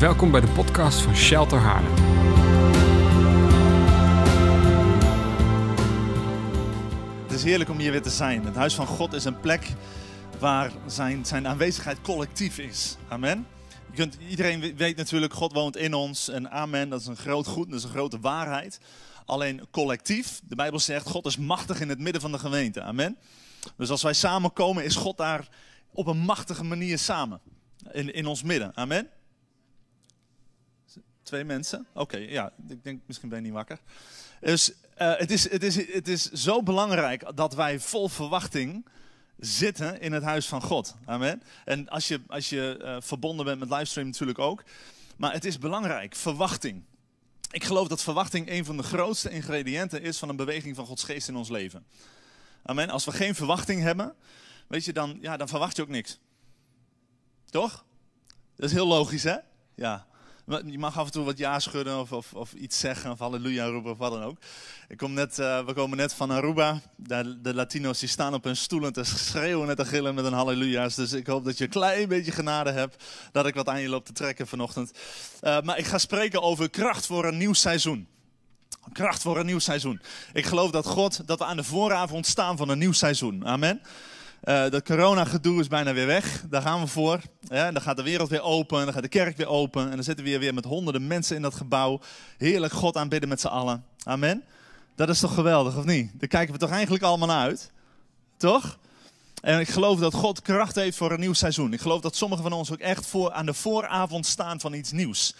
Welkom bij de podcast van Shelter Haarlem. Het is heerlijk om hier weer te zijn. Het huis van God is een plek waar zijn, zijn aanwezigheid collectief is. Amen. Je kunt, iedereen weet natuurlijk, God woont in ons. En amen, dat is een groot goed, dat is een grote waarheid. Alleen collectief, de Bijbel zegt, God is machtig in het midden van de gemeente. Amen. Dus als wij samenkomen, is God daar op een machtige manier samen. In, in ons midden. Amen. Twee mensen? Oké, ja, ik denk misschien ben je niet wakker. Dus uh, het, is, het, is, het is zo belangrijk dat wij vol verwachting zitten in het huis van God. Amen. En als je, als je uh, verbonden bent met livestream natuurlijk ook. Maar het is belangrijk, verwachting. Ik geloof dat verwachting een van de grootste ingrediënten is van een beweging van Gods geest in ons leven. Amen. Als we geen verwachting hebben, weet je, dan, ja, dan verwacht je ook niks. Toch? Dat is heel logisch, hè? Ja. Je mag af en toe wat ja schudden of, of, of iets zeggen of halleluja roepen of wat dan ook. Ik kom net, uh, we komen net van Aruba. De, Latino's die staan op hun stoelen te schreeuwen en te gillen met een halleluja's. Dus ik hoop dat je een klein beetje genade hebt dat ik wat aan je loop te trekken vanochtend. Uh, maar ik ga spreken over kracht voor een nieuw seizoen. Kracht voor een nieuw seizoen. Ik geloof dat God, dat we aan de vooravond staan van een nieuw seizoen. Amen. Uh, dat corona-gedoe is bijna weer weg. Daar gaan we voor. Ja, dan gaat de wereld weer open. Dan gaat de kerk weer open. En dan zitten we weer, weer met honderden mensen in dat gebouw. Heerlijk God aanbidden met z'n allen. Amen. Dat is toch geweldig, of niet? Daar kijken we toch eigenlijk allemaal naar uit? Toch? En ik geloof dat God kracht heeft voor een nieuw seizoen. Ik geloof dat sommigen van ons ook echt voor, aan de vooravond staan van iets nieuws.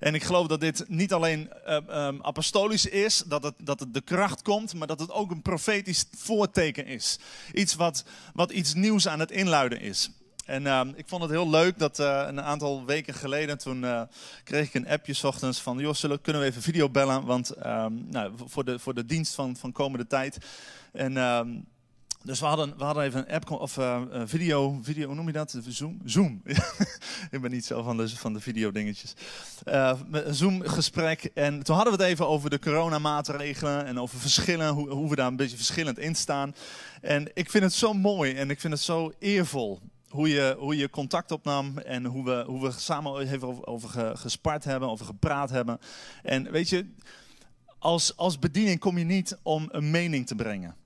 En ik geloof dat dit niet alleen uh, um, apostolisch is, dat het, dat het de kracht komt, maar dat het ook een profetisch voorteken is. Iets wat, wat iets nieuws aan het inluiden is. En uh, ik vond het heel leuk dat uh, een aantal weken geleden, toen uh, kreeg ik een appje s ochtends van, joh, zullen, kunnen we even video bellen? Want nou, voor, de, voor de dienst van, van komende tijd. En dus we hadden, we hadden even een app of uh, video, video, hoe noem je dat? Zoom? Zoom. ik ben niet zo van de, van de video dingetjes. Uh, een Zoom gesprek. En toen hadden we het even over de coronamaatregelen en over verschillen, hoe, hoe we daar een beetje verschillend in staan. En ik vind het zo mooi en ik vind het zo eervol hoe je, hoe je contact opnam en hoe we, hoe we samen even over, over gespart hebben, over gepraat hebben. En weet je, als, als bediening kom je niet om een mening te brengen.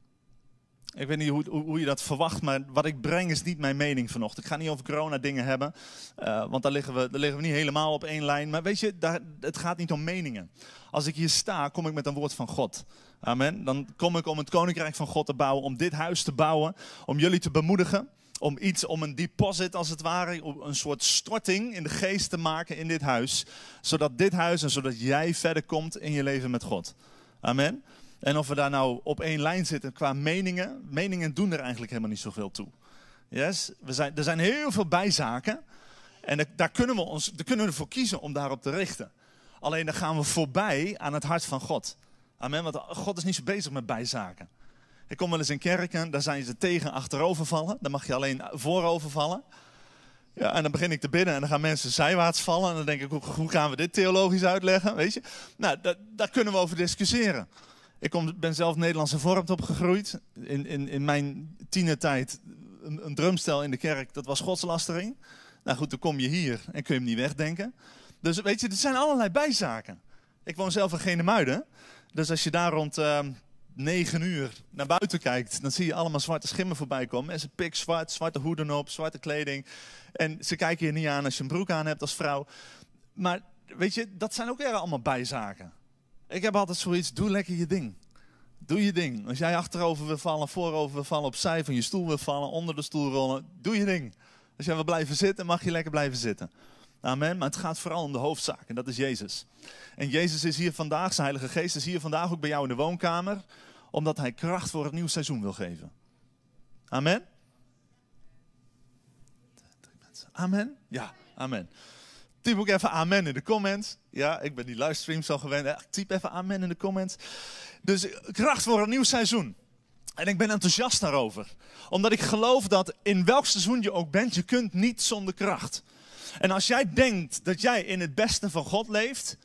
Ik weet niet hoe, hoe, je dat verwacht, maar wat ik breng is niet mijn mening vanochtend. Ik ga niet over corona dingen hebben, uh, want daar liggen, we, daar liggen we niet helemaal op één lijn. Maar weet je, daar, het gaat niet om meningen. Als ik hier sta, kom ik met een woord van God. Amen. Dan kom ik om het koninkrijk van God te bouwen, om dit huis te bouwen, om jullie te bemoedigen. Om iets, om een deposit als het ware, een soort storting in de geest te maken in dit huis. Zodat dit huis en zodat jij verder komt in je leven met God. Amen. En of we daar nou op één lijn zitten qua meningen, meningen doen er eigenlijk helemaal niet zoveel toe. Yes? We zijn, er zijn heel veel bijzaken en daar kunnen, we ons, daar kunnen we ervoor kiezen om daarop te richten. Alleen dan gaan we voorbij aan het hart van God. Amen, want God is niet zo bezig met bijzaken. Ik kom wel eens in kerken, daar zijn ze tegen achterover vallen. Dan mag je alleen voorover vallen. Ja, en dan begin ik te bidden en dan gaan mensen zijwaarts vallen. En dan denk ik, hoe gaan we dit theologisch uitleggen? Weet je? Nou, daar kunnen we over discussiëren. Ik kom, ben zelf Nederlandse vormt opgegroeid. In, in, in mijn tienertijd een, een drumstel in de kerk, dat was godslastering. Nou goed, dan kom je hier en kun je hem niet wegdenken. Dus weet je, er zijn allerlei bijzaken. Ik woon zelf in Genemuiden. Dus als je daar rond uh, 9 uur naar buiten kijkt, dan zie je allemaal zwarte schimmen voorbij komen. Mensen pik zwart, zwarte hoeden op, zwarte kleding. En ze kijken je niet aan als je een broek aan hebt als vrouw. Maar weet je, dat zijn ook weer allemaal bijzaken. Ik heb altijd zoiets, doe lekker je ding. Doe je ding. Als jij achterover wil vallen, voorover wil vallen, opzij van je stoel wil vallen, onder de stoel rollen, doe je ding. Als jij wil blijven zitten, mag je lekker blijven zitten. Amen. Maar het gaat vooral om de hoofdzaak en dat is Jezus. En Jezus is hier vandaag, zijn Heilige Geest is hier vandaag ook bij jou in de woonkamer, omdat Hij kracht voor het nieuw seizoen wil geven. Amen. Amen? Ja, amen. Typ ook even amen in de comments. Ja, ik ben die livestream zo gewend. Typ even amen in de comments. Dus kracht voor een nieuw seizoen. En ik ben enthousiast daarover. Omdat ik geloof dat in welk seizoen je ook bent, je kunt niet zonder kracht. En als jij denkt dat jij in het beste van God leeft,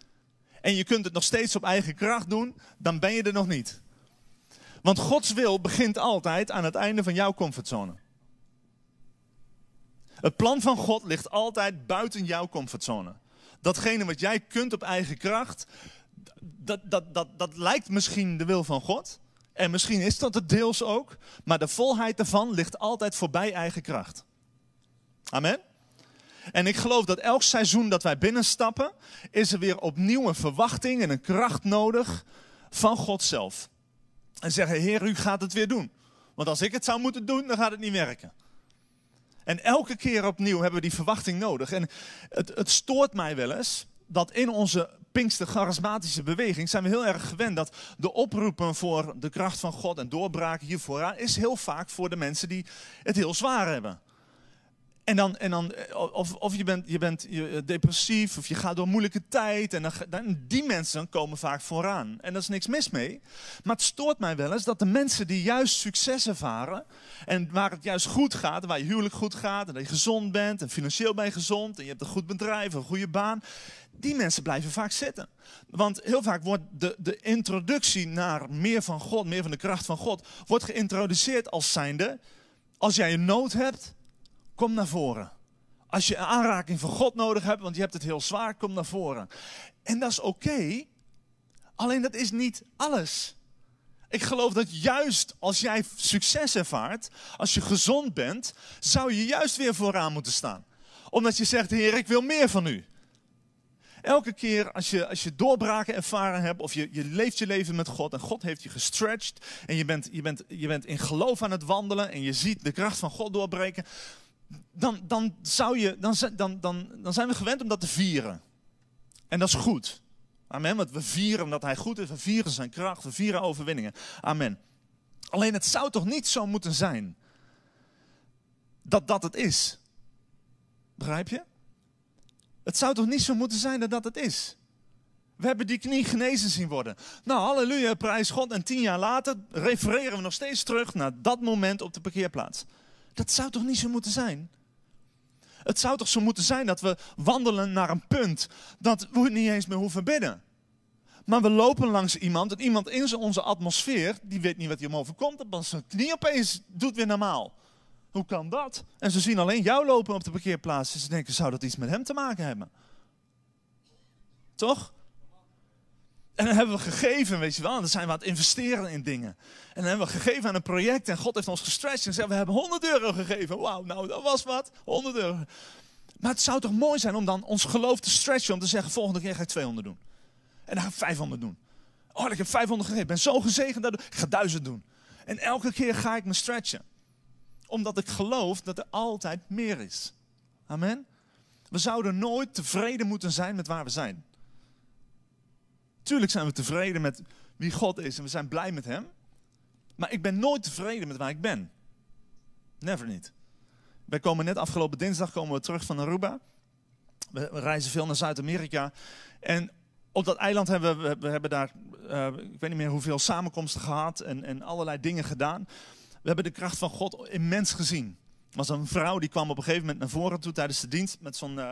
en je kunt het nog steeds op eigen kracht doen, dan ben je er nog niet. Want Gods wil begint altijd aan het einde van jouw comfortzone. Het plan van God ligt altijd buiten jouw comfortzone. datgene wat jij kunt op eigen kracht, dat, dat, dat, dat lijkt misschien de wil van God. En misschien is dat het deels ook. Maar de volheid daarvan ligt altijd voorbij eigen kracht. Amen. En ik geloof dat elk seizoen dat wij binnenstappen, is er weer opnieuw een verwachting en een kracht nodig van God zelf. En zeggen, Heer, u gaat het weer doen. Want als ik het zou moeten doen, dan gaat het niet werken. En elke keer opnieuw hebben we die verwachting nodig. En het, het stoort mij wel eens dat in onze Pinkster charismatische beweging zijn we heel erg gewend dat de oproepen voor de kracht van God en doorbraken hier vooraan is heel vaak voor de mensen die het heel zwaar hebben. En dan, en dan of, of je bent, je bent depressief of je gaat door moeilijke tijd. En dan, dan, die mensen komen vaak vooraan. En daar is niks mis mee. Maar het stoort mij wel eens dat de mensen die juist succes ervaren. En waar het juist goed gaat, waar je huwelijk goed gaat. En dat je gezond bent en financieel ben je gezond. En je hebt een goed bedrijf, een goede baan. Die mensen blijven vaak zitten. Want heel vaak wordt de, de introductie naar meer van God, meer van de kracht van God. Wordt geïntroduceerd als zijnde. Als jij een nood hebt kom naar voren. Als je een aanraking van God nodig hebt, want je hebt het heel zwaar, kom naar voren. En dat is oké, alleen dat is niet alles. Ik geloof dat juist als jij succes ervaart, als je gezond bent, zou je juist weer vooraan moeten staan. Omdat je zegt, Heer, ik wil meer van u. Elke keer als je, als je doorbraken ervaren hebt, of je, je leeft je leven met God en God heeft je gestretched en je bent, je, bent, je bent in geloof aan het wandelen en je ziet de kracht van God doorbreken, dan, dan, zou je, dan, dan, dan, dan zijn we gewend om dat te vieren. En dat is goed. Amen. Want we vieren omdat hij goed is. We vieren zijn kracht. We vieren overwinningen. Amen. Alleen het zou toch niet zo moeten zijn dat dat het is. Begrijp je? Het zou toch niet zo moeten zijn dat dat het is. We hebben die knie genezen zien worden. Nou, halleluja, prijs God. En tien jaar later refereren we nog steeds terug naar dat moment op de parkeerplaats. Dat zou toch niet zo moeten zijn? Het zou toch zo moeten zijn dat we wandelen naar een punt dat we niet eens meer hoeven bidden. Maar we lopen langs iemand en iemand in onze atmosfeer, die weet niet wat om overkomt, dan zijn knie opeens doet weer normaal. Hoe kan dat? En ze zien alleen jou lopen op de parkeerplaats en ze denken, zou dat iets met hem te maken hebben? Toch? En dan hebben we gegeven, weet je wel. Dan zijn we aan het investeren in dingen. En dan hebben we gegeven aan een project. En God heeft ons gestretched. En zeggen we hebben 100 euro gegeven. Wauw, nou dat was wat. 100 euro. Maar het zou toch mooi zijn om dan ons geloof te stretchen. Om te zeggen, volgende keer ga ik 200 doen. En dan ga ik 500 doen. Oh, ik heb 500 gegeven. Ik ben zo gezegend. Dat ik ga 1000 doen. En elke keer ga ik me stretchen. Omdat ik geloof dat er altijd meer is. Amen. We zouden nooit tevreden moeten zijn met waar we zijn. Tuurlijk zijn we tevreden met wie God is en we zijn blij met Hem. Maar ik ben nooit tevreden met waar ik ben. Never niet. Wij komen net afgelopen dinsdag komen we terug van Aruba. We reizen veel naar Zuid-Amerika. En op dat eiland hebben we, we hebben daar, uh, ik weet niet meer hoeveel samenkomsten gehad en, en allerlei dingen gedaan. We hebben de kracht van God immens gezien. Er was een vrouw die kwam op een gegeven moment naar voren toe tijdens de dienst met zo'n uh,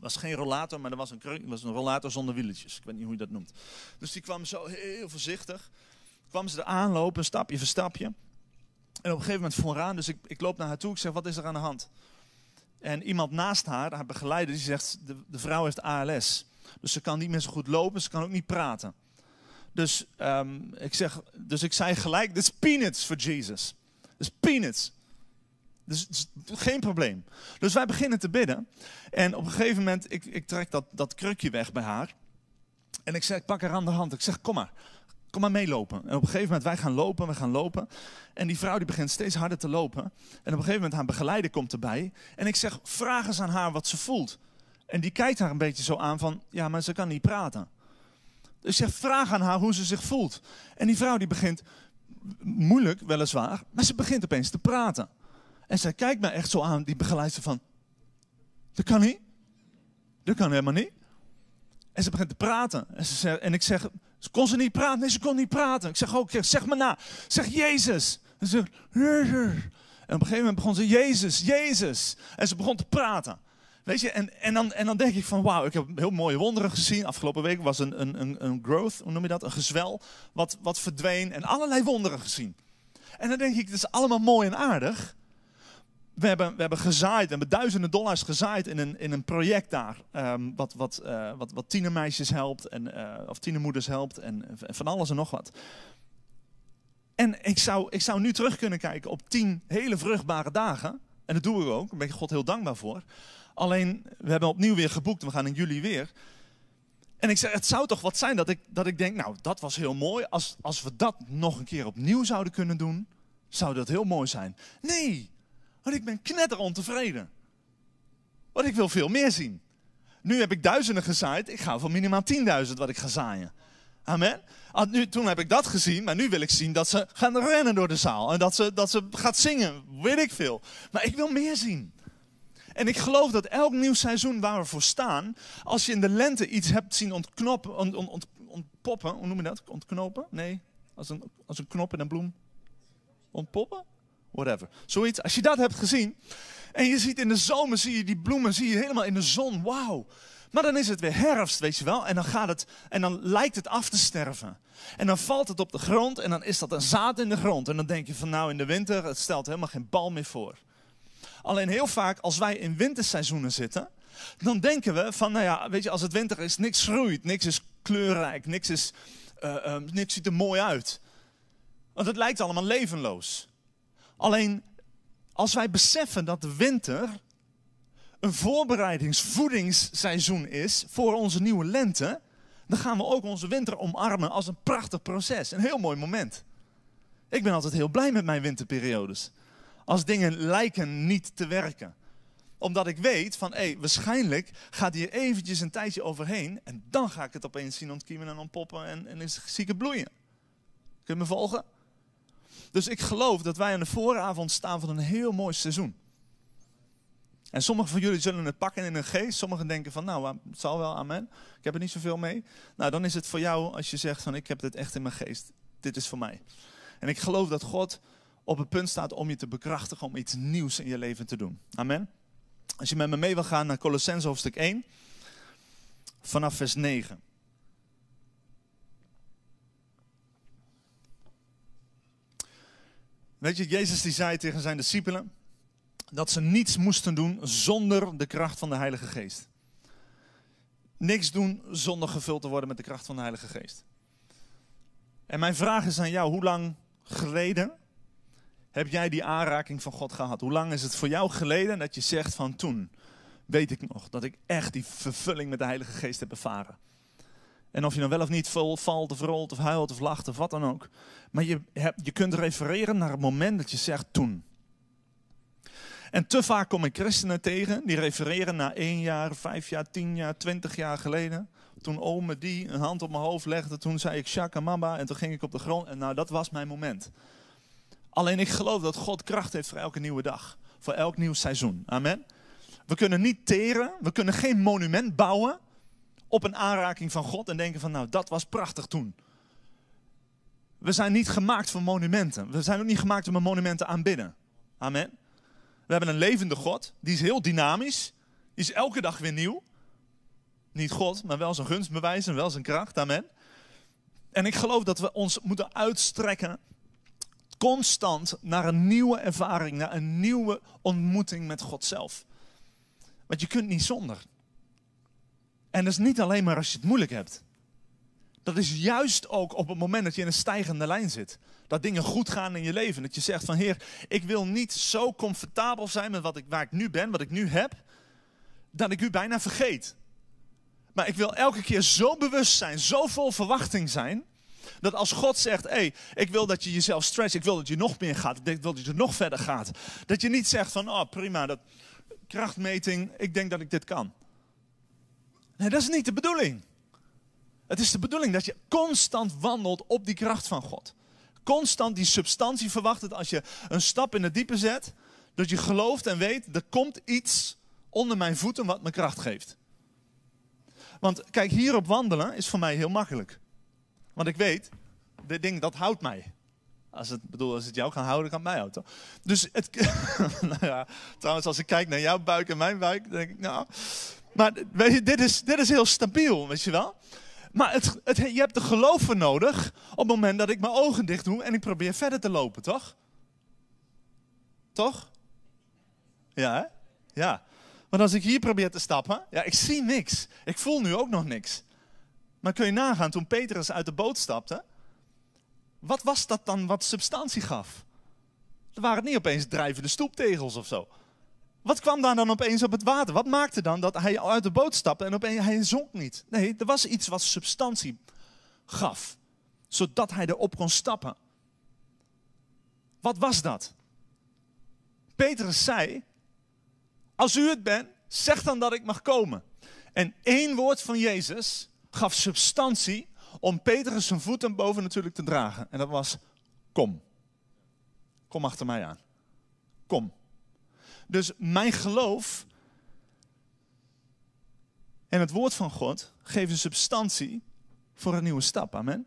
was geen rollator, maar er was een, was een rollator zonder wieltjes. Ik weet niet hoe je dat noemt. Dus die kwam zo heel voorzichtig. Kwam ze er aanlopen, stapje voor stapje. En op een gegeven moment vooraan, dus ik, ik loop naar haar toe. Ik zeg, wat is er aan de hand? En iemand naast haar, haar begeleider, die zegt, de, de vrouw heeft ALS. Dus ze kan niet meer zo goed lopen, ze kan ook niet praten. Dus, um, ik, zeg, dus ik zei gelijk, dit is peanuts voor Jesus. Dit is peanuts. Dus, dus, geen probleem. Dus wij beginnen te bidden. En op een gegeven moment, ik, ik trek dat, dat krukje weg bij haar. En ik zeg, ik pak haar aan de hand. Ik zeg, kom maar. Kom maar meelopen. En op een gegeven moment, wij gaan lopen, we gaan lopen. En die vrouw die begint steeds harder te lopen. En op een gegeven moment, haar begeleider komt erbij. En ik zeg, vraag eens aan haar wat ze voelt. En die kijkt haar een beetje zo aan van, ja, maar ze kan niet praten. Dus ik zeg, vraag aan haar hoe ze zich voelt. En die vrouw die begint, moeilijk weliswaar, maar ze begint opeens te praten. En zij kijkt me echt zo aan, die begeleidster van, dat kan niet. Dat kan helemaal niet. En ze begint te praten. En, ze en ik zeg, kon ze niet praten? Nee, ze kon niet praten. Ik zeg ook, zeg maar na. Zeg Jezus. En ze zegt. En op een gegeven moment begon ze, Jezus, Jezus. En ze begon te praten. Weet je, en, en, dan, en dan denk ik van, wauw, ik heb heel mooie wonderen gezien. Afgelopen week was een, een, een, een growth, hoe noem je dat? Een gezwel, wat, wat verdween. En allerlei wonderen gezien. En dan denk ik, het is allemaal mooi en aardig we hebben, we hebben gezaaid, we hebben duizenden dollars gezaaid in een, in een project daar. ehm, wat, wat, eh, wat, wat tienermeisjes helpt, en, eh, of tienermoeders helpt en, en van alles en nog wat. En ik zou, ik zou nu terug kunnen kijken op tien hele vruchtbare dagen. En dat doen we ook, daar ben ik God heel dankbaar voor. Alleen, we hebben opnieuw weer geboekt, we gaan in juli weer. En ik zeg, het zou toch wat zijn dat ik, dat ik denk, nou, dat was heel mooi. Als, als we dat nog een keer opnieuw zouden kunnen doen, zou dat heel mooi zijn. Nee, want ik ben knetter ontevreden. Want ik wil veel meer zien. Nu heb ik duizenden gezaaid, ik ga voor minimaal 10.000 wat ik ga zaaien. Amen. Nu, toen heb ik dat gezien, maar nu wil ik zien dat ze gaan rennen door de zaal. En dat ze, dat ze gaat zingen, weet ik veel. Maar ik wil meer zien. En ik geloof dat elk nieuw seizoen waar we voor staan, als je in de lente iets hebt zien ontknoppen, ont, ont, ont, ontpoppen, hoe noem je dat? Ontknopen? Nee, als een, als een knop in een bloem. Ontpoppen? Whatever. Zoiets. Als je dat hebt gezien, en je ziet in de zomer, zie je die bloemen, zie je helemaal in de zon, wauw. Maar dan is het weer herfst, weet je wel. En dan, gaat het, en dan lijkt het af te sterven. En dan valt het op de grond en dan is dat een zaad in de grond. En dan denk je van nou in de winter, het stelt helemaal geen bal meer voor. Alleen heel vaak als wij in winterseizoenen zitten, dan denken we van nou ja, weet je, als het winter is, niks groeit, niks is kleurrijk, niks, is, uh, uh, niks ziet er mooi uit. Want het lijkt allemaal levenloos. Alleen als wij beseffen dat de winter een voorbereidingsvoedingsseizoen is voor onze nieuwe lente, dan gaan we ook onze winter omarmen als een prachtig proces. Een heel mooi moment. Ik ben altijd heel blij met mijn winterperiodes. Als dingen lijken niet te werken. Omdat ik weet van, hé, waarschijnlijk gaat hier eventjes een tijdje overheen en dan ga ik het opeens zien ontkiemen en ontpoppen en, en is zieke bloeien. Kun je me volgen? Dus ik geloof dat wij aan de vooravond staan van een heel mooi seizoen. En sommigen van jullie zullen het pakken in hun geest. Sommigen denken van, nou, het zal wel, amen. Ik heb er niet zoveel mee. Nou, dan is het voor jou als je zegt van, ik heb dit echt in mijn geest. Dit is voor mij. En ik geloof dat God op het punt staat om je te bekrachtigen, om iets nieuws in je leven te doen. Amen. Als je met me mee wil gaan naar Colossense hoofdstuk 1, vanaf vers 9. Weet je, Jezus die zei tegen zijn discipelen dat ze niets moesten doen zonder de kracht van de Heilige Geest. Niks doen zonder gevuld te worden met de kracht van de Heilige Geest. En mijn vraag is aan jou, hoe lang geleden heb jij die aanraking van God gehad? Hoe lang is het voor jou geleden dat je zegt van toen weet ik nog dat ik echt die vervulling met de Heilige Geest heb ervaren? En of je dan wel of niet valt of rolt of huilt of lacht of wat dan ook. Maar je, hebt, je kunt refereren naar het moment dat je zegt toen. En te vaak kom ik christenen tegen die refereren naar één jaar, vijf jaar, tien jaar, twintig jaar geleden. Toen ome die een hand op mijn hoofd legde, toen zei ik shaka mama en toen ging ik op de grond. En nou, dat was mijn moment. Alleen ik geloof dat God kracht heeft voor elke nieuwe dag. Voor elk nieuw seizoen. Amen. We kunnen niet teren, we kunnen geen monument bouwen op een aanraking van God en denken van nou, dat was prachtig toen. We zijn niet gemaakt voor monumenten. We zijn ook niet gemaakt om een monumenten aanbidden. Amen. We hebben een levende God, die is heel dynamisch, die is elke dag weer nieuw. Niet God, maar wel zijn gunst en wel zijn kracht. Amen. En ik geloof dat we ons moeten uitstrekken constant naar een nieuwe ervaring, naar een nieuwe ontmoeting met God zelf. Want je kunt niet zonder. En dat is niet alleen maar als je het moeilijk hebt. Dat is juist ook op het moment dat je in een stijgende lijn zit. Dat dingen goed gaan in je leven. Dat je zegt van Heer, ik wil niet zo comfortabel zijn met wat ik, waar ik nu ben, wat ik nu heb, dat ik u bijna vergeet. Maar ik wil elke keer zo bewust zijn, zo vol verwachting zijn, dat als God zegt, hé, hey, ik wil dat je jezelf stretcht, ik wil dat je nog meer gaat, ik wil dat je nog verder gaat. Dat je niet zegt van, oh prima, dat krachtmeting, ik denk dat ik dit kan. Nee, dat is niet de bedoeling. Het is de bedoeling dat je constant wandelt op die kracht van God. Constant die substantie verwacht dat als je een stap in het diepe zet, dat je gelooft en weet, er komt iets onder mijn voeten wat me kracht geeft. Want kijk, hierop wandelen is voor mij heel makkelijk. Want ik weet, dit ding dat houdt mij. Als het, bedoel, als het jou kan houden, kan het mij houden. Dus het, nou ja, trouwens, als ik kijk naar jouw buik en mijn buik, denk ik, nou. Maar dit, is, dit is heel stabiel, weet je wel. Maar het, het, je hebt de geloof voor nodig op het moment dat ik mijn ogen dicht doe en ik probeer verder te lopen, toch? Toch? Ja, hè? Ja. Want als ik hier probeer te stappen, ja, ik zie niks. Ik voel nu ook nog niks. Maar kun je nagaan, toen Petrus uit de boot stapte, wat was dat dan wat substantie gaf? Er waren niet opeens drijvende stoeptegels of zo. Wat kwam daar dan opeens op het water? Wat maakte dan dat hij uit de boot stapte en opeens hij zonk niet? Nee, er was iets wat substantie gaf, zodat hij erop kon stappen. Wat was dat? Petrus zei: Als u het bent, zeg dan dat ik mag komen. En één woord van Jezus gaf substantie om Petrus zijn voeten boven natuurlijk te dragen. En dat was: Kom. Kom achter mij aan. Kom. Dus mijn geloof en het woord van God geven substantie voor een nieuwe stap. Amen.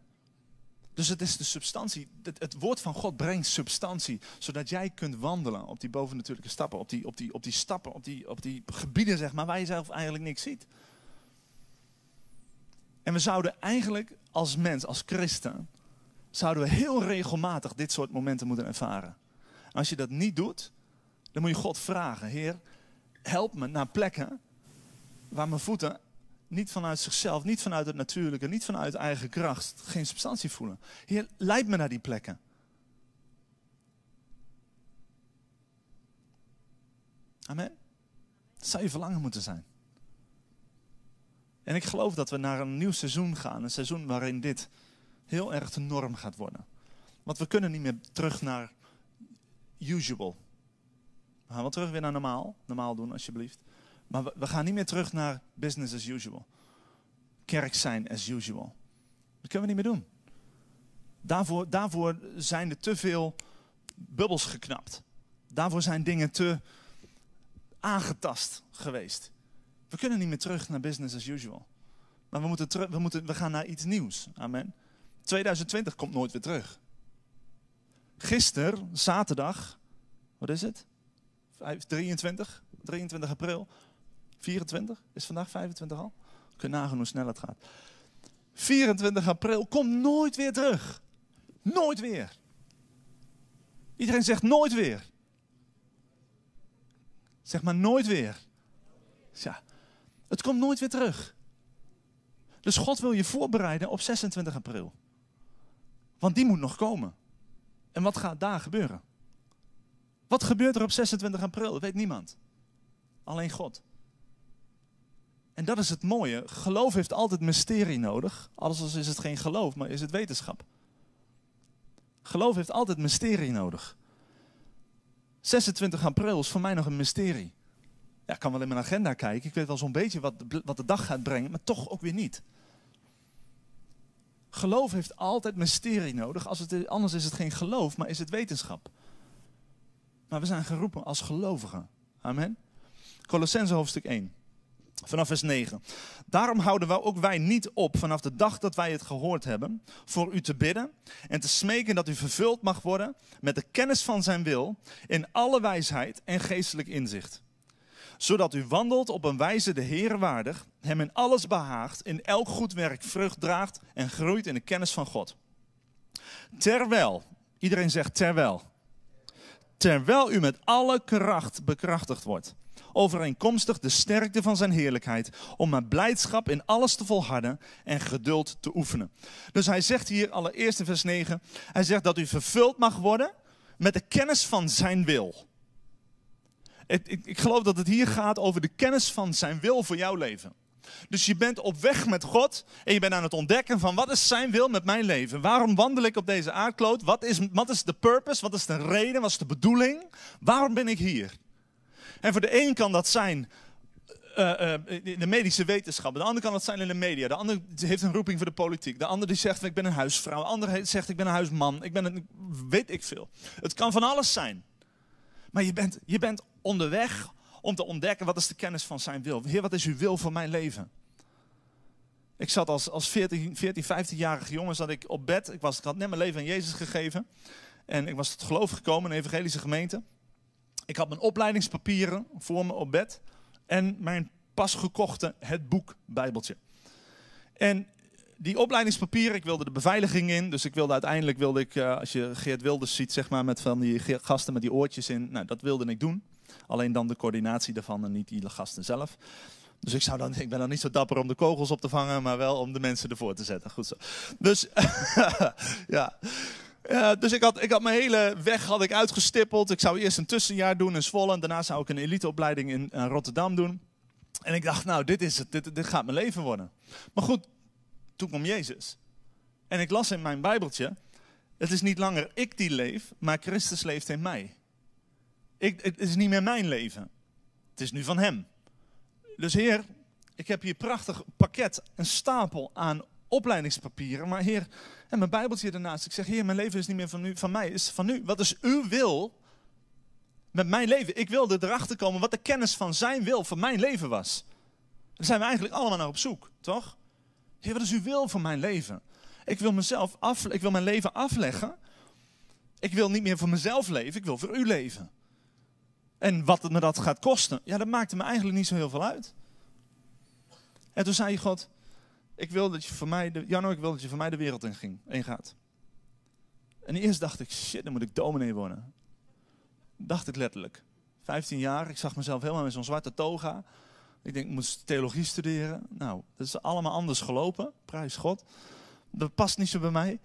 Dus het is de substantie. Het, het, woord van God brengt substantie. Zodat jij kunt wandelen op die bovennatuurlijke stappen. Op die, op die, op die stappen, op die, op die gebieden zeg maar, waar je zelf eigenlijk niks ziet. En we zouden eigenlijk als mens, als christen, zouden we heel regelmatig dit soort momenten moeten ervaren. als je dat niet doet, dan moet je God vragen. Heer, help me naar plekken waar mijn voeten niet vanuit zichzelf, niet vanuit het natuurlijke, niet vanuit eigen kracht, geen substantie voelen. Heer, leid me naar die plekken. Amen. Dat zou je verlangen moeten zijn. En ik geloof dat we naar een nieuw seizoen gaan. Een seizoen waarin dit heel erg de norm gaat worden. Want we kunnen niet meer terug naar usual. Gaan wel terug weer naar normaal. Normaal doen, alsjeblieft. Maar we, gaan niet meer terug naar business as usual. Kerk zijn as usual. Dat kunnen we niet meer doen. Daarvoor, daarvoor zijn er te veel bubbels geknapt. Daarvoor zijn dingen te aangetast geweest. We kunnen niet meer terug naar business as usual. Maar we, moeten terug, we, moeten, we gaan naar iets nieuws. Amen. 2020 komt nooit weer terug. Gisteren, zaterdag, wat is het? 23, 23 april, 24, is vandaag 25 al? Kun je nagaan hoe snel het gaat. 24 april komt nooit weer terug. Nooit weer. Iedereen zegt nooit weer. Zeg maar nooit weer. Ja, het komt nooit weer terug. Dus God wil je voorbereiden op 26 april. Want die moet nog komen. En wat gaat daar gebeuren? Wat gebeurt er op 26 april? Dat weet niemand. Alleen God. En dat is het mooie. Geloof heeft altijd mysterie nodig. Anders is het geen geloof, maar is het wetenschap. Geloof heeft altijd mysterie nodig. 26 april is voor mij nog een mysterie. Ja, ik kan wel in mijn agenda kijken. Ik weet wel zo'n beetje wat de, wat de dag gaat brengen, maar toch ook weer niet. Geloof heeft altijd mysterie nodig. Als het, anders is het geen geloof, maar is het wetenschap. Maar we zijn geroepen als gelovigen. Amen. Colossense hoofdstuk 1. Vanaf vers 9. Daarom houden we ook wij niet op vanaf de dag dat wij het gehoord hebben, voor u te bidden en te smeken dat u vervuld mag worden met de kennis van zijn wil in alle wijsheid en geestelijk inzicht. Zodat u wandelt op een wijze de Heer waardig, hem in alles behaagt, in elk goed werk vrucht draagt en groeit in de kennis van God. Terwijl, iedereen zegt terwijl, terwijl u met alle kracht bekrachtigd wordt overeenkomstig de sterkte van zijn heerlijkheid, om met blijdschap in alles te volharden en geduld te oefenen. Dus hij zegt hier allereerst in vers 9, hij zegt dat u vervuld mag worden met de kennis van zijn wil. Ik, ik, ik geloof dat het hier gaat over de kennis van zijn wil voor jouw leven. Dus je bent op weg met God en je bent aan het ontdekken van wat is zijn wil met mijn leven? Waarom wandel ik op deze aardkloot? Wat is, wat is de purpose? Wat is de reden? Wat is de bedoeling? Waarom ben ik hier? En voor de een kan dat zijn uh, uh, de medische wetenschap. De ander kan dat zijn in de media. De ander heeft een roeping voor de politiek. De ander die zegt ik ben een huisvrouw. De ander zegt ik ben een huisman. Ik ben een, weet ik veel. Het kan van alles zijn. Maar je bent, je bent onderweg om te ontdekken wat is de kennis van zijn wil. Heer, wat is uw wil voor mijn leven? Ik zat als, als 14, 14 15-jarige jongen zat ik op bed. Ik, was, ik had net mijn leven aan Jezus gegeven. En ik was tot geloof gekomen in een evangelische gemeente. Ik had mijn opleidingspapieren voor me op bed en mijn pas gekochte het boek Bijbeltje. En die opleidingspapieren, ik wilde de beveiliging in, dus ik wilde uiteindelijk, wilde ik, uh, als je Geert Wilders ziet, zeg maar, met van die gasten met die oortjes in, nou, dat wilde ik doen. Alleen dan de coördinatie daarvan en niet die gasten zelf. Dus ik, zou dan, ik ben dan niet zo dapper om de kogels op te vangen, maar wel om de mensen ervoor te zetten. Goed zo. Dus, ja. Dus ik had, ik had mijn hele weg had ik uitgestippeld. Ik zou eerst een tussenjaar doen in Zwolle. En daarna zou ik een eliteopleiding in, in Rotterdam doen. En ik dacht, nou, dit is het. Dit, dit gaat mijn leven worden. Maar goed, toen kwam Jezus. En ik las in mijn Bijbeltje. Het is niet langer ik die leef, maar Christus leeft in mij. Ik, het is niet meer mijn leven. Het is nu van Hem. Dus Heer, ik heb hier prachtig pakket, een stapel aan opleidingspapieren. Maar Heer, en mijn Bijbeltje ernaast. Ik zeg, Heer, mijn leven is niet meer van, u, van mij, is van u. Wat is uw wil met mijn leven? Ik wilde erachter komen wat de kennis van zijn wil voor mijn leven was. Daar zijn we eigenlijk allemaal naar op zoek, toch? Heer, wat is uw wil voor mijn leven? Ik wil mezelf af, ik wil mijn leven afleggen. Ik wil niet meer voor mezelf leven, ik wil voor u leven. En wat het me dat gaat kosten, ja, dat maakte me eigenlijk niet zo heel veel uit. En toen zei God, ik wil dat je voor mij, de, Janno, ik wil dat je voor mij de wereld in, ging, in gaat. En eerst dacht ik, shit, dan moet ik dominee worden. Dacht ik letterlijk. 15 jaar, ik zag mezelf helemaal met zo'n zwarte toga. Ik denk, ik moet theologie studeren. Nou, dat is allemaal anders gelopen, prijs God. Dat past niet zo bij mij.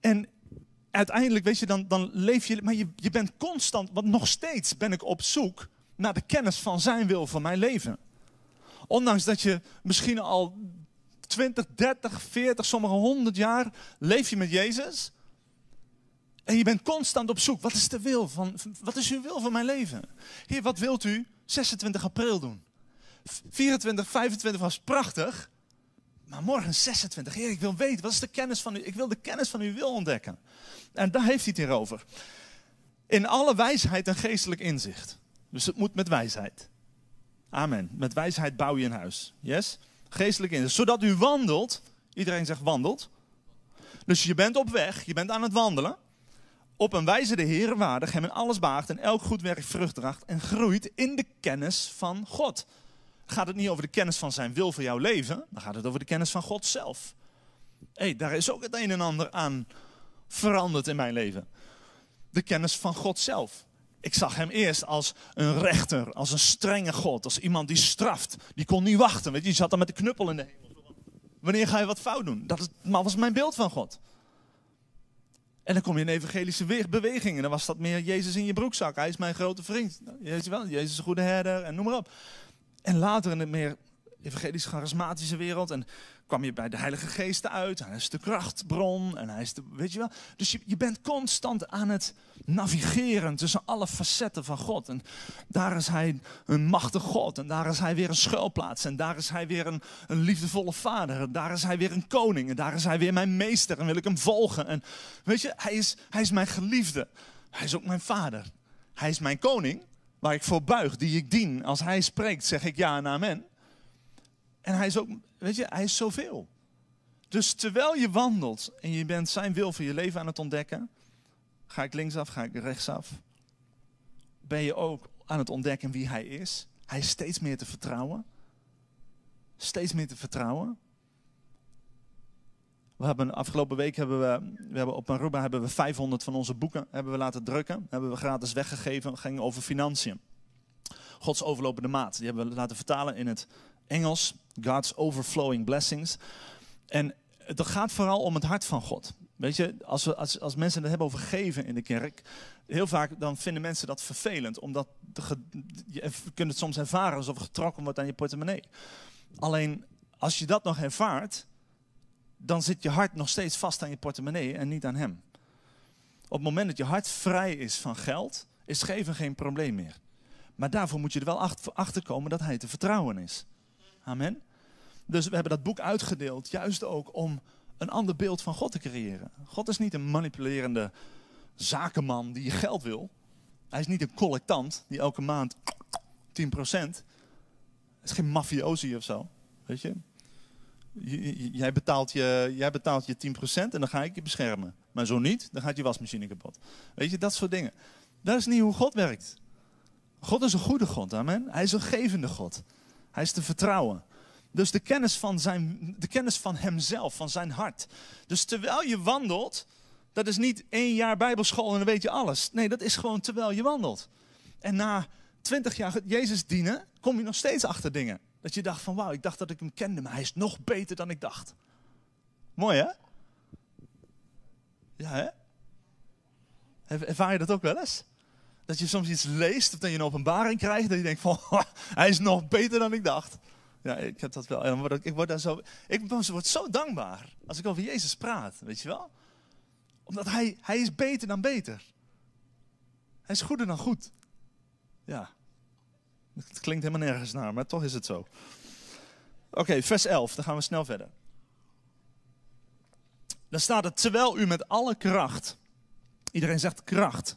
En uiteindelijk, weet je, dan, dan leef je, maar je, je bent constant, want nog steeds ben ik op zoek naar de kennis van zijn wil voor mijn leven. Ondanks dat je misschien al 20, 30, 40, sommige 100 jaar leef je met Jezus. En je bent constant op zoek. Wat is de wil van, wat is uw wil van mijn leven? Heer, wat wilt u 26 april doen? 24, 25 was prachtig. Maar morgen 26. Heer, ik wil weten, wat is de kennis van u? Ik wil de kennis van uw wil ontdekken. En daar heeft hij het hier over. In alle wijsheid en geestelijk inzicht. Dus het moet met wijsheid. Amen. Met wijsheid bouw je een huis. Yes? Geestelijk inzicht. Zodat u wandelt. Iedereen zegt wandelt. Dus je bent op weg, je bent aan het wandelen. Op een wijze de Heer waardig, hem in alles baagt en elk goed werk vrucht draagt en groeit in de kennis van God. Gaat het niet over de kennis van zijn wil voor jouw leven, dan gaat het over de kennis van God zelf. Hey, daar is ook het een en ander aan veranderd in mijn leven. De kennis van God zelf. Ik zag hem eerst als een rechter, als een strenge God, als iemand die straft. Die kon niet wachten, weet je, die zat dan met de knuppel in de hemel. Wanneer ga je wat fout doen? Dat was mijn beeld van God. En dan kom je in evangelische beweging en dan was dat meer Jezus in je broekzak. Hij is mijn grote vriend. Jezus wel, Jezus is een goede herder en noem maar op. En later in de meer evangelisch-charismatische wereld. En kwam je bij de Heilige Geest uit. Hij is de krachtbron. En hij is de, weet je wel. Dus je, je bent constant aan het navigeren tussen alle facetten van God. En daar is hij een machtig God. En daar is hij weer een schuilplaats. En daar is hij weer een, een liefdevolle vader. En daar is hij weer een koning. En daar is hij weer mijn meester. En wil ik hem volgen. En weet je, hij is, hij is mijn geliefde. Hij is ook mijn vader. Hij is mijn koning waar ik voor buig, die ik dien. Als hij spreekt, zeg ik ja en amen. En hij is ook, weet je, hij is zoveel. Dus terwijl je wandelt en je bent zijn wil voor je leven aan het ontdekken, ga ik linksaf, ga ik rechtsaf, ben je ook aan het ontdekken wie hij is. Hij is steeds meer te vertrouwen. Steeds meer te vertrouwen. We hebben afgelopen week hebben we, we hebben op Aruba hebben we 500 van onze boeken hebben we laten drukken, hebben we gratis weggegeven, ging over financiën. Gods overlopende maat. Die hebben we laten vertalen in het Engels, God's overflowing blessings. En het gaat vooral om het hart van God. Weet je, als, als, als mensen het hebben over geven in de kerk, heel vaak dan vinden mensen dat vervelend, omdat je kunt het soms ervaren alsof er getrokken wordt aan je portemonnee. Alleen als je dat nog ervaart, dan zit je hart nog steeds vast aan je portemonnee en niet aan hem. Op het moment dat je hart vrij is van geld, is geven geen probleem meer. Maar daarvoor moet je er wel achter komen dat hij te vertrouwen is. Amen. Dus we hebben dat boek uitgedeeld, juist ook om een ander beeld van God te creëren. God is niet een manipulerende zakenman die je geld wil. Hij is niet een collectant die elke maand 10%. Het is geen mafiosi of zo. Weet je? Jij betaalt je, jij betaalt je 10% en dan ga ik je beschermen. Maar zo niet, dan gaat je wasmachine kapot. Weet je, dat soort dingen. Dat is niet hoe God werkt. God is een goede God, amen. Hij is een gevende God. Hij is te vertrouwen. Dus de kennis van, zijn, de kennis van hemzelf, van zijn hart. Dus terwijl je wandelt, dat is niet één jaar bijbelschool en dan weet je alles. Nee, dat is gewoon terwijl je wandelt. En na twintig jaar Jezus dienen, kom je nog steeds achter dingen. Dat je dacht van wauw, ik dacht dat ik hem kende, maar hij is nog beter dan ik dacht. Mooi hè? Ja hè? Ervaar je dat ook wel eens? Dat je soms iets leest of dat je een openbaring krijgt dat je denkt van hij is nog beter dan ik dacht. Ja, ik heb dat wel. En ik word daar zo, ik word zo dankbaar als ik over Jezus praat, weet je wel? Omdat hij, hij is beter dan beter. Hij is goeder dan goed. Ja. Het klinkt helemaal nergens naar, maar toch is het zo. Oké, vers 11, dan gaan we snel verder. Dan staat het, terwijl u met alle kracht, iedereen zegt kracht,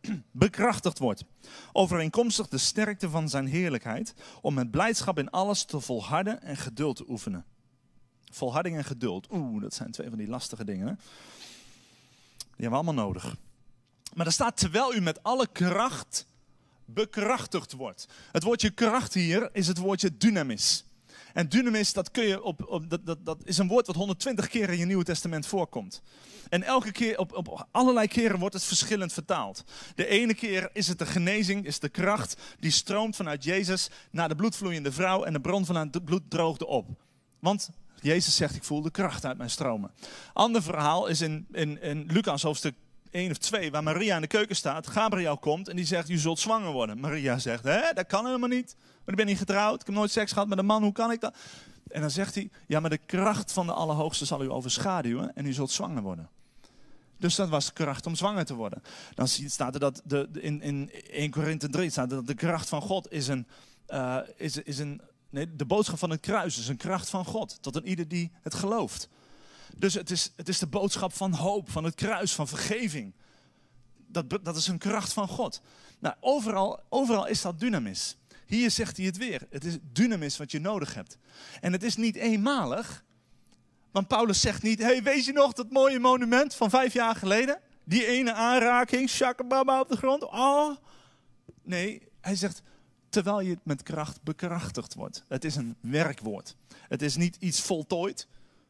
bekrachtigd wordt, overeenkomstig de sterkte van zijn heerlijkheid, om met blijdschap in alles te volharden en geduld te oefenen. Volharding en geduld, oeh, dat zijn twee van die lastige dingen. Die hebben we allemaal nodig. Maar er staat, terwijl u met alle kracht bekrachtigd wordt. Het woordje kracht hier is het woordje dynamis. En dynamis, dat, kun je op, op, dat, dat, dat is een woord wat 120 keer in je Nieuwe Testament voorkomt. En elke keer, op, op allerlei keren wordt het verschillend vertaald. De ene keer is het de genezing, is de kracht die stroomt vanuit Jezus naar de bloedvloeiende vrouw en de bron van het bloed droogde op. Want Jezus zegt, ik voel de kracht uit mijn stromen. Ander verhaal is in, in, in Lucas hoofdstuk 1 of 2, waar Maria in de keuken staat. Gabriel komt en die zegt, u zult zwanger worden. Maria zegt, hè, dat kan helemaal niet. Maar ik ben niet getrouwd, ik heb nooit seks gehad met een man, hoe kan ik dat? En dan zegt hij, ja, maar de kracht van de Allerhoogste zal u overschaduwen en u zult zwanger worden. Dus dat was kracht om zwanger te worden. Dan staat er dat de, in, in 1 Korinthe 3 staat er dat de kracht van God is een, uh, is, is een nee, de boodschap van het kruis is een kracht van God tot een ieder die het gelooft. Dus het is, het is de boodschap van hoop, van het kruis, van vergeving. Dat, dat is een kracht van God. Nou, overal, overal is dat dynamis. Hier zegt hij het weer. Het is dynamis wat je nodig hebt. En het is niet eenmalig. Want Paulus zegt niet, hey, weet je nog dat mooie monument van vijf jaar geleden? Die ene aanraking, shakababa op de grond. Oh. Nee, hij zegt, terwijl je met kracht bekrachtigd wordt. Het is een werkwoord. Het is niet iets voltooid.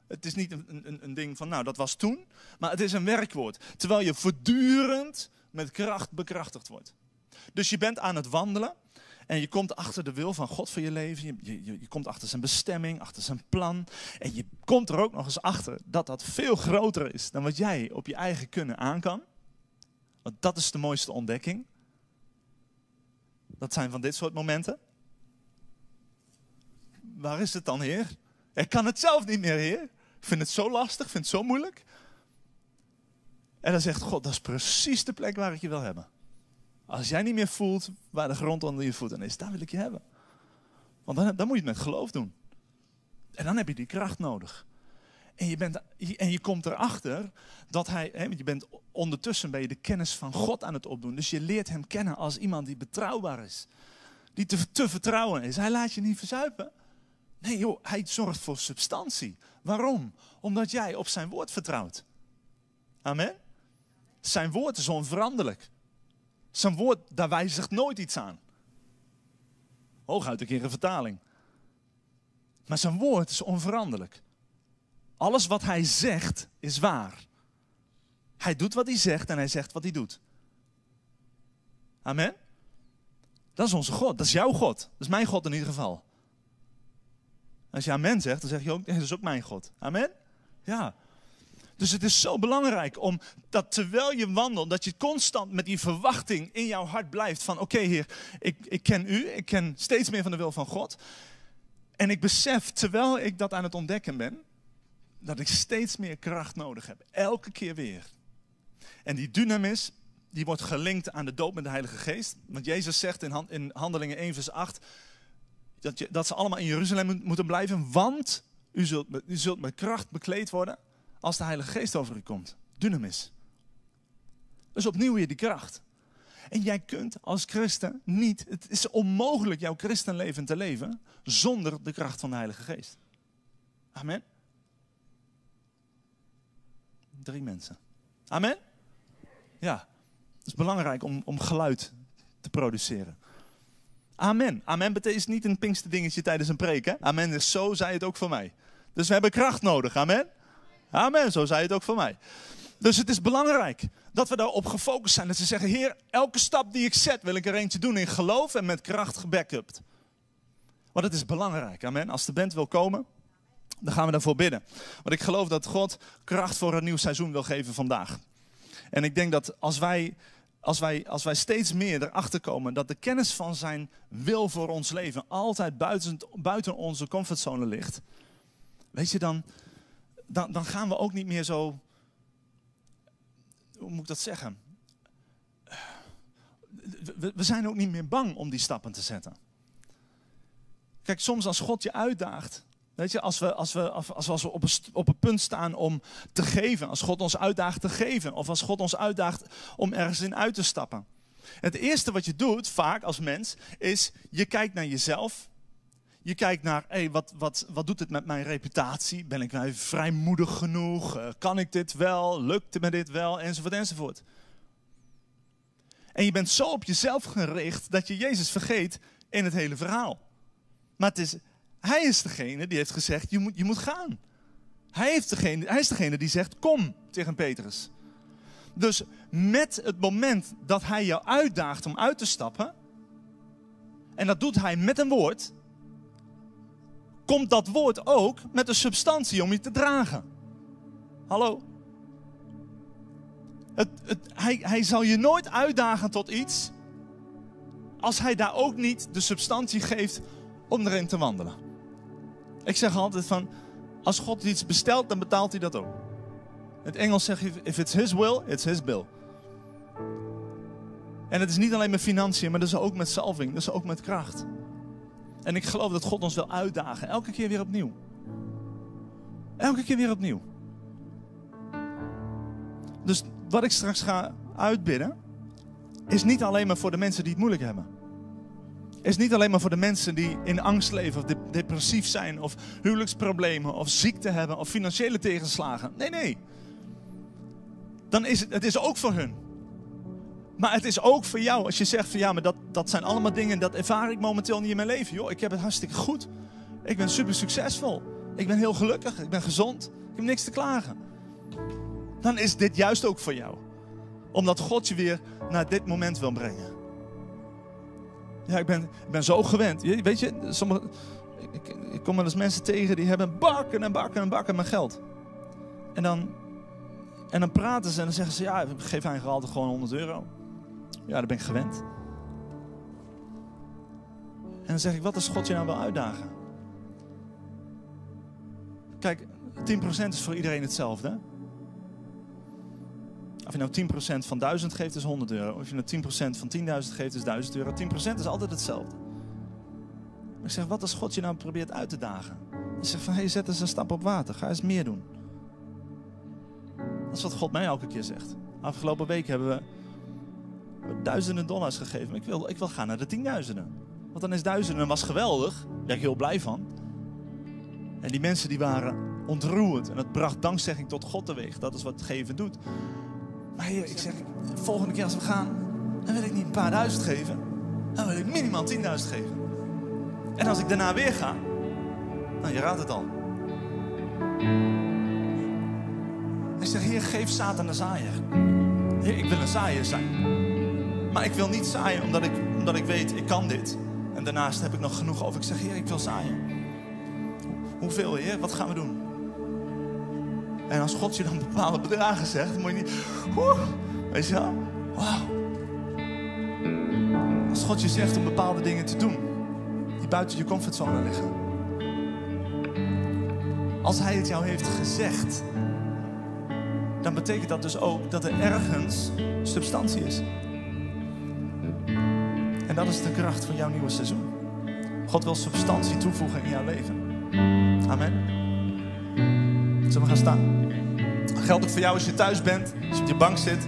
Het is niet een, een, een ding van, nou, dat was toen. Maar het is een werkwoord. Terwijl je voortdurend met kracht bekrachtigd wordt. Dus je bent aan het wandelen. En je komt achter de wil van God voor je leven. Je, je, je, komt achter zijn bestemming, achter zijn plan. En je komt er ook nog eens achter dat dat veel groter is dan wat jij op je eigen kunnen aan kan. Want dat is de mooiste ontdekking. Dat zijn van dit soort momenten. Waar is het dan, Heer? Ik kan het zelf niet meer, Heer. Vind het zo lastig, vind het zo moeilijk. En dan zegt God, dat is precies de plek waar ik je wil hebben. Als jij niet meer voelt waar de grond onder je voeten is, daar wil ik je hebben. Want dan, dan moet je het met geloof doen. En dan heb je die kracht nodig. En je, bent, en je komt erachter dat hij, hè, je bent ondertussen ben je de kennis van God aan het opdoen. Dus je leert hem kennen als iemand die betrouwbaar is. Die te, te vertrouwen is. Hij laat je niet verzuipen. Nee joh, hij zorgt voor substantie. Waarom? Omdat jij op zijn woord vertrouwt. Amen. Zijn woord is onveranderlijk. Zijn woord, daar wijzigt nooit iets aan. Hooguit een keer een vertaling. Maar zijn woord is onveranderlijk. Alles wat hij zegt is waar. Hij doet wat hij zegt en hij zegt wat hij doet. Amen. Dat is onze God. Dat is jouw God. Dat is mijn God in ieder geval. Als je amen zegt, dan zeg je ook, dat is ook mijn God. Amen? Ja. Dus het is zo belangrijk om dat terwijl je wandelt, dat je constant met die verwachting in jouw hart blijft van oké Heer, ik, ik ken u, ik ken steeds meer van de wil van God. En ik besef terwijl ik dat aan het ontdekken ben, dat ik steeds meer kracht nodig heb. Elke keer weer. En die dynamis, die wordt gelinkt aan de doop met de Heilige Geest. Want Jezus zegt in, in Handelingen 1 vers 8, dat, je, dat ze allemaal in Jeruzalem moeten blijven, want u zult, u zult met kracht bekleed worden als de Heilige Geest over u komt. Dynamis. Dus opnieuw weer die kracht. En jij kunt als christen niet, het is onmogelijk jouw christenleven te leven zonder de kracht van de Heilige Geest. Amen. Drie mensen. Amen? Ja. Het is belangrijk om, om geluid te produceren. Amen. Amen betekent niet een pinkste dingetje tijdens een preek. Hè? Amen is zo, zei het ook voor mij. Dus we hebben kracht nodig. Amen. Amen, zo zei het ook voor mij. Dus het is belangrijk dat we daarop gefocust zijn. Dat ze zeggen, Heer, elke stap die ik zet, wil ik er eentje doen in geloof en met kracht gebackupt. Want het is belangrijk, amen. Als de band wil komen, dan gaan we daarvoor bidden. Want ik geloof dat God kracht voor een nieuw seizoen wil geven vandaag. En ik denk dat als wij, als wij, als wij steeds meer erachter komen dat de kennis van zijn wil voor ons leven altijd buiten, buiten onze comfortzone ligt. Weet je, dan, dan, dan gaan we ook niet meer zo. Hoe moet ik dat zeggen? We, we zijn ook niet meer bang om die stappen te zetten. Kijk, soms als God je uitdaagt, Weet je, als we, als we, als als we op, een, op een punt staan om te geven, als God ons uitdaagt te geven, of als God ons uitdaagt om ergens in uit te stappen. Het eerste wat je doet, vaak als mens, is je kijkt naar jezelf. Je kijkt naar, hey, wat, wat, wat doet het met mijn reputatie? Ben ik nou vrijmoedig genoeg? Uh, kan ik dit wel? Lukt me dit wel? Enzovoort, enzovoort. En je bent zo op jezelf gericht dat je Jezus vergeet in het hele verhaal. Maar het is hij is degene die heeft gezegd, je moet, je moet gaan. Hij, heeft degene, hij is degene die zegt, kom tegen Petrus. Dus met het moment dat hij jou uitdaagt om uit te stappen, en dat doet hij met een woord, komt dat woord ook met een substantie om je te dragen. Hallo? Het, hij, hij zal je nooit uitdagen tot iets als hij daar ook niet de substantie geeft om erin te wandelen. Ik zeg altijd van, als God iets bestelt, dan betaalt hij dat ook. In het Engels zeg je, if it's his will, it's his bill. En het is niet alleen met financiën, maar dat is ook met salving, dat is ook met kracht. En ik geloof dat God ons wil uitdagen, elke keer weer opnieuw. Elke keer weer opnieuw. Dus wat ik straks ga uitbidden, is niet alleen maar voor de mensen die het moeilijk hebben is niet alleen maar voor de mensen die in angst leven of depressief zijn of huwelijksproblemen of ziekte hebben of financiële tegenslagen. Nee, nee. Dan is het, het is ook voor hun. Maar het is ook voor jou als je zegt van ja, maar dat, dat zijn allemaal dingen, dat ervaar ik momenteel niet in mijn leven. Joh, ik heb het hartstikke goed. Ik ben super succesvol. Ik ben heel gelukkig. Ik ben gezond. Ik heb niks te klagen. Dan is dit juist ook voor jou. Omdat God je weer naar dit moment wil brengen. Ja, ik ben, ben zo gewend. Weet je, sommige, ik, ik, kom wel eens mensen tegen die hebben bakken en bakken en bakken met geld. En dan, en dan praten ze en dan zeggen ze, ja, geef eigenlijk altijd gewoon 100 euro. Ja, dat ben ik gewend. En dan zeg ik, wat is God je nou wel uitdagen? Kijk, 10% is voor iedereen hetzelfde. Of je nou 10% van 1000 geeft, is 100 euro. Of je nou 10% van 10.000 geeft, is 1000 euro. 10% is altijd hetzelfde. Maar ik zeg, wat als God je nou probeert uit te dagen? Je zegt van, hey, zet eens een stap op water. Ga eens meer doen. Dat is wat God mij elke keer zegt. Afgelopen week hebben we duizenden dollars gegeven. Ik wil, ik wil gaan naar de tienduizenden. Want dan is duizenden was geweldig. Daar ben ik heel blij van. En die mensen die waren ontroerd. En dat bracht dankzegging tot God teweeg. Dat is wat geven doet. Maar heer, ik zeg, de volgende keer als we gaan, dan wil ik niet een paar duizend geven. Dan wil ik minimaal 10.000 geven. En als ik daarna weer ga, nou je raadt het al. Ik zeg, heer, geef Satan een zaaier. Heer, ik wil een zaaier zijn. Maar ik wil niet zaaien omdat ik, omdat ik weet, ik kan dit. En daarnaast heb ik nog genoeg over. Ik zeg, heer, ik wil zaaien. Hoeveel, heer? Wat gaan we doen? En als God je dan bepaalde bedragen zegt, moet je niet. Oeh, weet je wel? Wauw. Als God je zegt om bepaalde dingen te doen, die buiten je comfortzone liggen. Als Hij het jou heeft gezegd, dan betekent dat dus ook dat er ergens substantie is. En dat is de kracht van jouw nieuwe seizoen. God wil substantie toevoegen in jouw leven. Amen. Zullen we gaan staan? Geldt ook voor jou als je thuis bent, als je op je bank zit.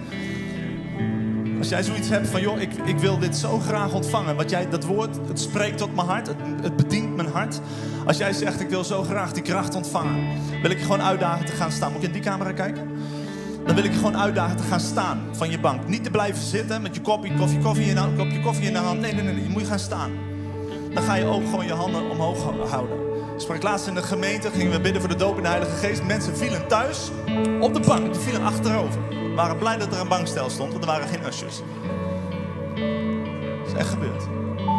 Als jij zoiets hebt van, joh, ik, ik wil dit zo graag ontvangen. Wat jij, dat woord, het spreekt tot mijn hart, het, het bedient mijn hart. Als jij zegt, ik wil zo graag die kracht ontvangen. Wil ik je gewoon uitdagen te gaan staan. Moet ik in die camera kijken? Dan wil ik je gewoon uitdagen te gaan staan van je bank. Niet te blijven zitten met je kopje koffie, koffie in de hand, kopje koffie in de hand. Nee, nee, nee, nee. Je moet gaan staan. Dan ga je ook gewoon je handen omhoog houden. Sprak laatst in de gemeente, gingen we bidden voor de doop in de Heilige Geest. Mensen vielen thuis op de bank, die vielen achterover. We waren blij dat er een bankstel stond, want er waren geen ushers. Dat is echt gebeurd.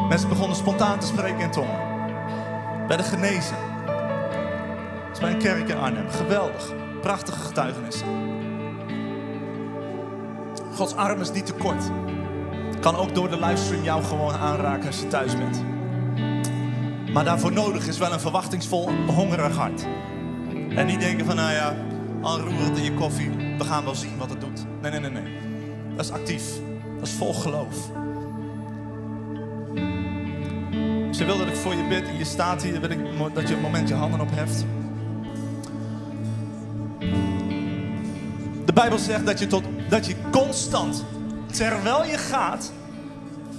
Mensen begonnen spontaan te spreken in tongen. Werden genezen. Dat is bij een kerk in Arnhem. Geweldig. Prachtige getuigenissen. Gods arm is niet te kort. Kan ook door de livestream jou gewoon aanraken als je thuis bent. Maar daarvoor nodig is wel een verwachtingsvol, hongerig hart. En niet denken van, nou ja, aanroerend in je koffie, we gaan wel zien wat het doet. Nee, nee, nee, nee. Dat is actief. Dat is vol geloof. Ze wil dat ik voor je bid en je staat hier, wil ik dat je een moment je handen opheft. De Bijbel zegt dat je, tot, dat je constant, terwijl je gaat,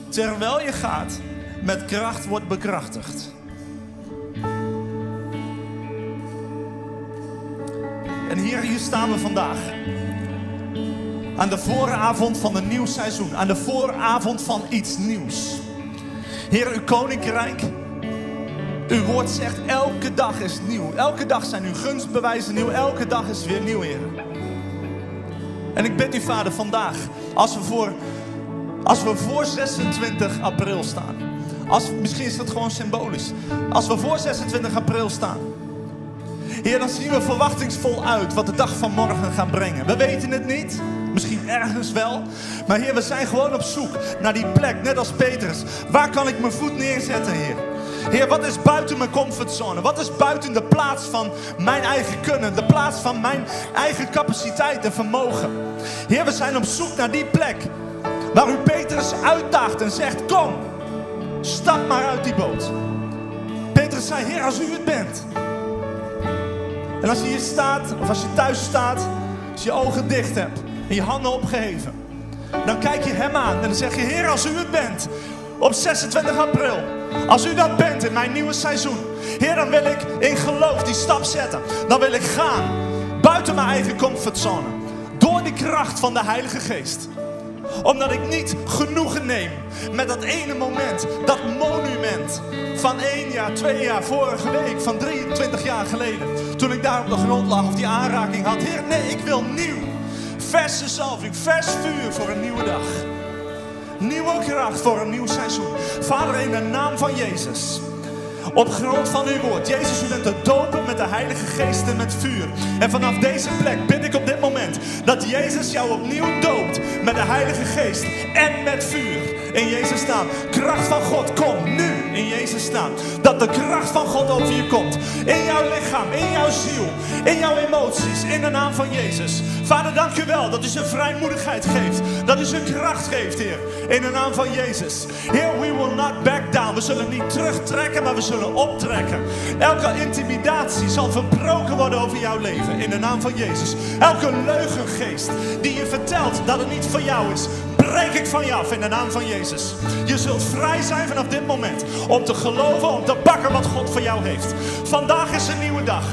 terwijl je gaat, met kracht wordt bekrachtigd. Hier, hier staan we vandaag. Aan de vooravond van een nieuw seizoen. Aan de vooravond van iets nieuws. Heer, uw koninkrijk. Uw woord zegt elke dag is nieuw. Elke dag zijn uw gunstbewijzen nieuw. Elke dag is weer nieuw, Heer. En ik bid u, Vader, vandaag, als we voor, als we voor 26 april staan. Als, misschien is dat gewoon symbolisch. Als we voor 26 april staan. Heer, dan zien we verwachtingsvol uit wat de dag van morgen gaat brengen. We weten het niet. Misschien ergens wel. Maar Heer, we zijn gewoon op zoek naar die plek, net als Petrus. Waar kan ik mijn voet neerzetten, Heer? Heer, wat is buiten mijn comfortzone? Wat is buiten de plaats van mijn eigen kunnen? De plaats van mijn eigen capaciteit en vermogen? Heer, we zijn op zoek naar die plek waar u Petrus uitdaagt en zegt: Kom, stap maar uit die boot. Petrus zei: Heer, als u het bent. En als je hier staat, of als je thuis staat, als je ogen dicht hebt en je handen opgeheven, dan kijk je hem aan en dan zeg je: Heer, als u het bent, op 26 april, als u dat bent in mijn nieuwe seizoen, Heer, dan wil ik in geloof die stap zetten. Dan wil ik gaan buiten mijn eigen comfortzone, door die kracht van de Heilige Geest omdat ik niet genoegen neem met dat ene moment, dat monument van één jaar, twee jaar, vorige week, van 23 jaar geleden. Toen ik daar op de grond lag of die aanraking had. Heer, nee, ik wil nieuw. Verse salving, vers vuur voor een nieuwe dag. Nieuwe kracht voor een nieuw seizoen. Vader, in de naam van Jezus. Op grond van uw woord. Jezus, u bent te dopen met de Heilige Geest en met vuur. En vanaf deze plek bid ik op dit moment dat Jezus jou opnieuw doopt met de Heilige Geest en met vuur. In Jezus naam. Kracht van God, kom nu in Jezus naam. Dat de kracht van God over je komt. In jouw lichaam, in jouw ziel, in jouw emoties. In de naam van Jezus. Vader, dank u wel dat u zijn vrijmoedigheid geeft. Dat u zijn kracht geeft, Heer. In de naam van Jezus. Heer, we will not back down. We zullen niet terugtrekken, maar we zullen optrekken. Elke intimidatie zal verbroken worden over jouw leven. In de naam van Jezus. Elke leugengeest die je vertelt dat het niet voor jou is breek ik van je af in de naam van Jezus. Je zult vrij zijn vanaf dit moment om te geloven, om te bakken wat God voor jou heeft. Vandaag is een nieuwe dag.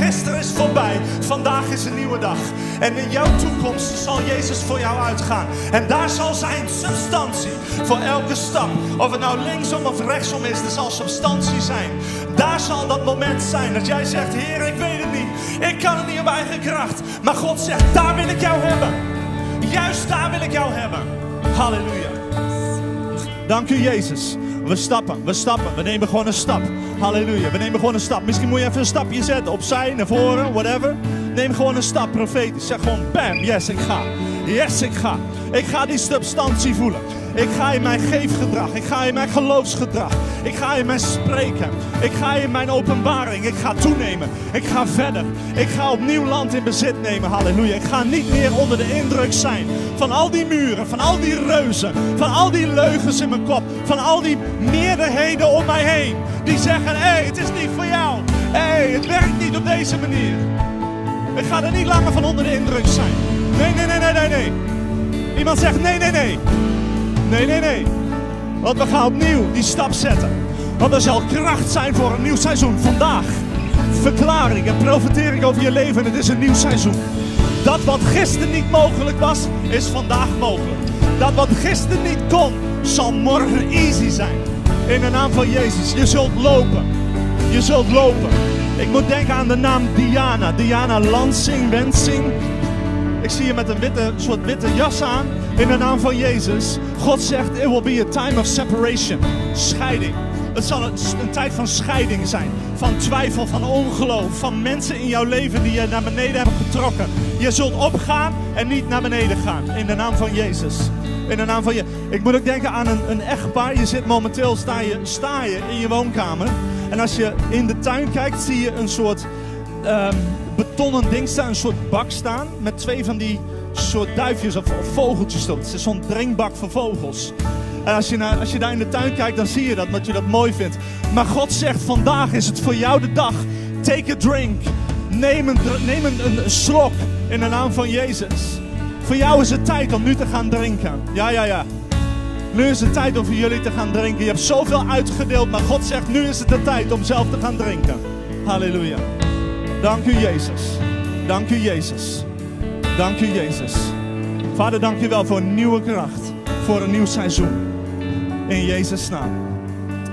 Gisteren is voorbij. Vandaag is een nieuwe dag. En in jouw toekomst zal Jezus voor jou uitgaan. En daar zal zijn substantie voor elke stap. Of het nou linksom of rechtsom is, er zal substantie zijn. Daar zal dat moment zijn dat jij zegt: Heer, ik weet het niet. Ik kan het niet op eigen kracht. Maar God zegt: daar wil ik jou hebben. Juist daar wil ik jou hebben. Halleluja. Dank u, Jezus. We stappen, we stappen. We nemen gewoon een stap. Halleluja. We nemen gewoon een stap. Misschien moet je even een stapje zetten. Opzij, naar voren, whatever. Neem gewoon een stap, profetisch. Zeg gewoon, bam, yes, ik ga. Yes, ik ga. Ik ga die substantie voelen. Ik ga in mijn geefgedrag. Ik ga in mijn geloofsgedrag. Ik ga in mijn spreken. Ik ga in mijn openbaring. Ik ga toenemen. Ik ga verder. Ik ga opnieuw land in bezit nemen. Halleluja. Ik ga niet meer onder de indruk zijn van al die muren, van al die reuzen, van al die leugens in mijn kop, van al die meerderheden om mij heen. Die zeggen: hé, hey, het is niet voor jou. Hé, hey, het werkt niet op deze manier. Ik ga er niet langer van onder de indruk zijn. Nee, nee, nee, nee, nee, nee. Iemand zegt: nee, nee, nee. Nee, nee, nee. Want we gaan opnieuw die stap zetten. Want er zal kracht zijn voor een nieuw seizoen. Vandaag verklaring en profetering over je leven. Het is een nieuw seizoen. Dat wat gisteren niet mogelijk was, is vandaag mogelijk. Dat wat gisteren niet kon, zal morgen easy zijn. In de naam van Jezus. Je zult lopen. Je zult lopen. Ik moet denken aan de naam Diana. Diana Lansing, Wensing. Ik zie je met een witte, soort witte jas aan. In de naam van Jezus. God zegt, it will be a time of separation. Scheiding. Het zal een, tijd van scheiding zijn. Van twijfel, van ongeloof. Van mensen in jouw leven die je naar beneden hebben getrokken. Je zult opgaan en niet naar beneden gaan. In de naam van Jezus. In de naam van je. Ik moet ook denken aan een, een echtpaar. Je zit momenteel, sta je, sta je in je woonkamer. En als je in de tuin kijkt, zie je een soort ehm, betonnen ding staan. Een soort bak staan. Met twee van die soort duifjes of, vogeltjes. Het is zo'n drinkbak voor vogels. En als je, naar, als je daar in de tuin kijkt, dan zie je dat, omdat je dat mooi vindt. Maar God zegt, vandaag is het voor jou de dag. Take a drink. Neem een, neem een, een slok in de naam van Jezus. Voor jou is het tijd om nu te gaan drinken. Ja, ja, ja. Nu is het tijd om voor jullie te gaan drinken. Je hebt zoveel uitgedeeld, maar God zegt, nu is het de tijd om zelf te gaan drinken. Halleluja. Dank u, Jezus. Dank u, Jezus. Dank u, Jezus. Vader, dank u wel voor nieuwe kracht. Voor een nieuw seizoen. In Jezus' naam.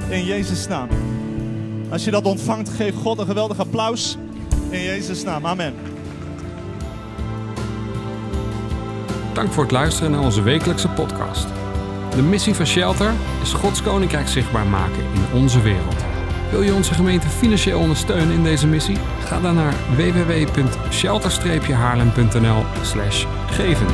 In Jezus' naam. Als je dat ontvangt, geef God een geweldig applaus. In Jezus' naam. Amen. Dank voor het luisteren naar onze wekelijkse podcast. De missie van Shelter is Gods Koninkrijk zichtbaar maken in onze wereld. Wil je onze gemeente financieel ondersteunen in deze missie? Ga dan naar www.shelter-haarlem.nl geven.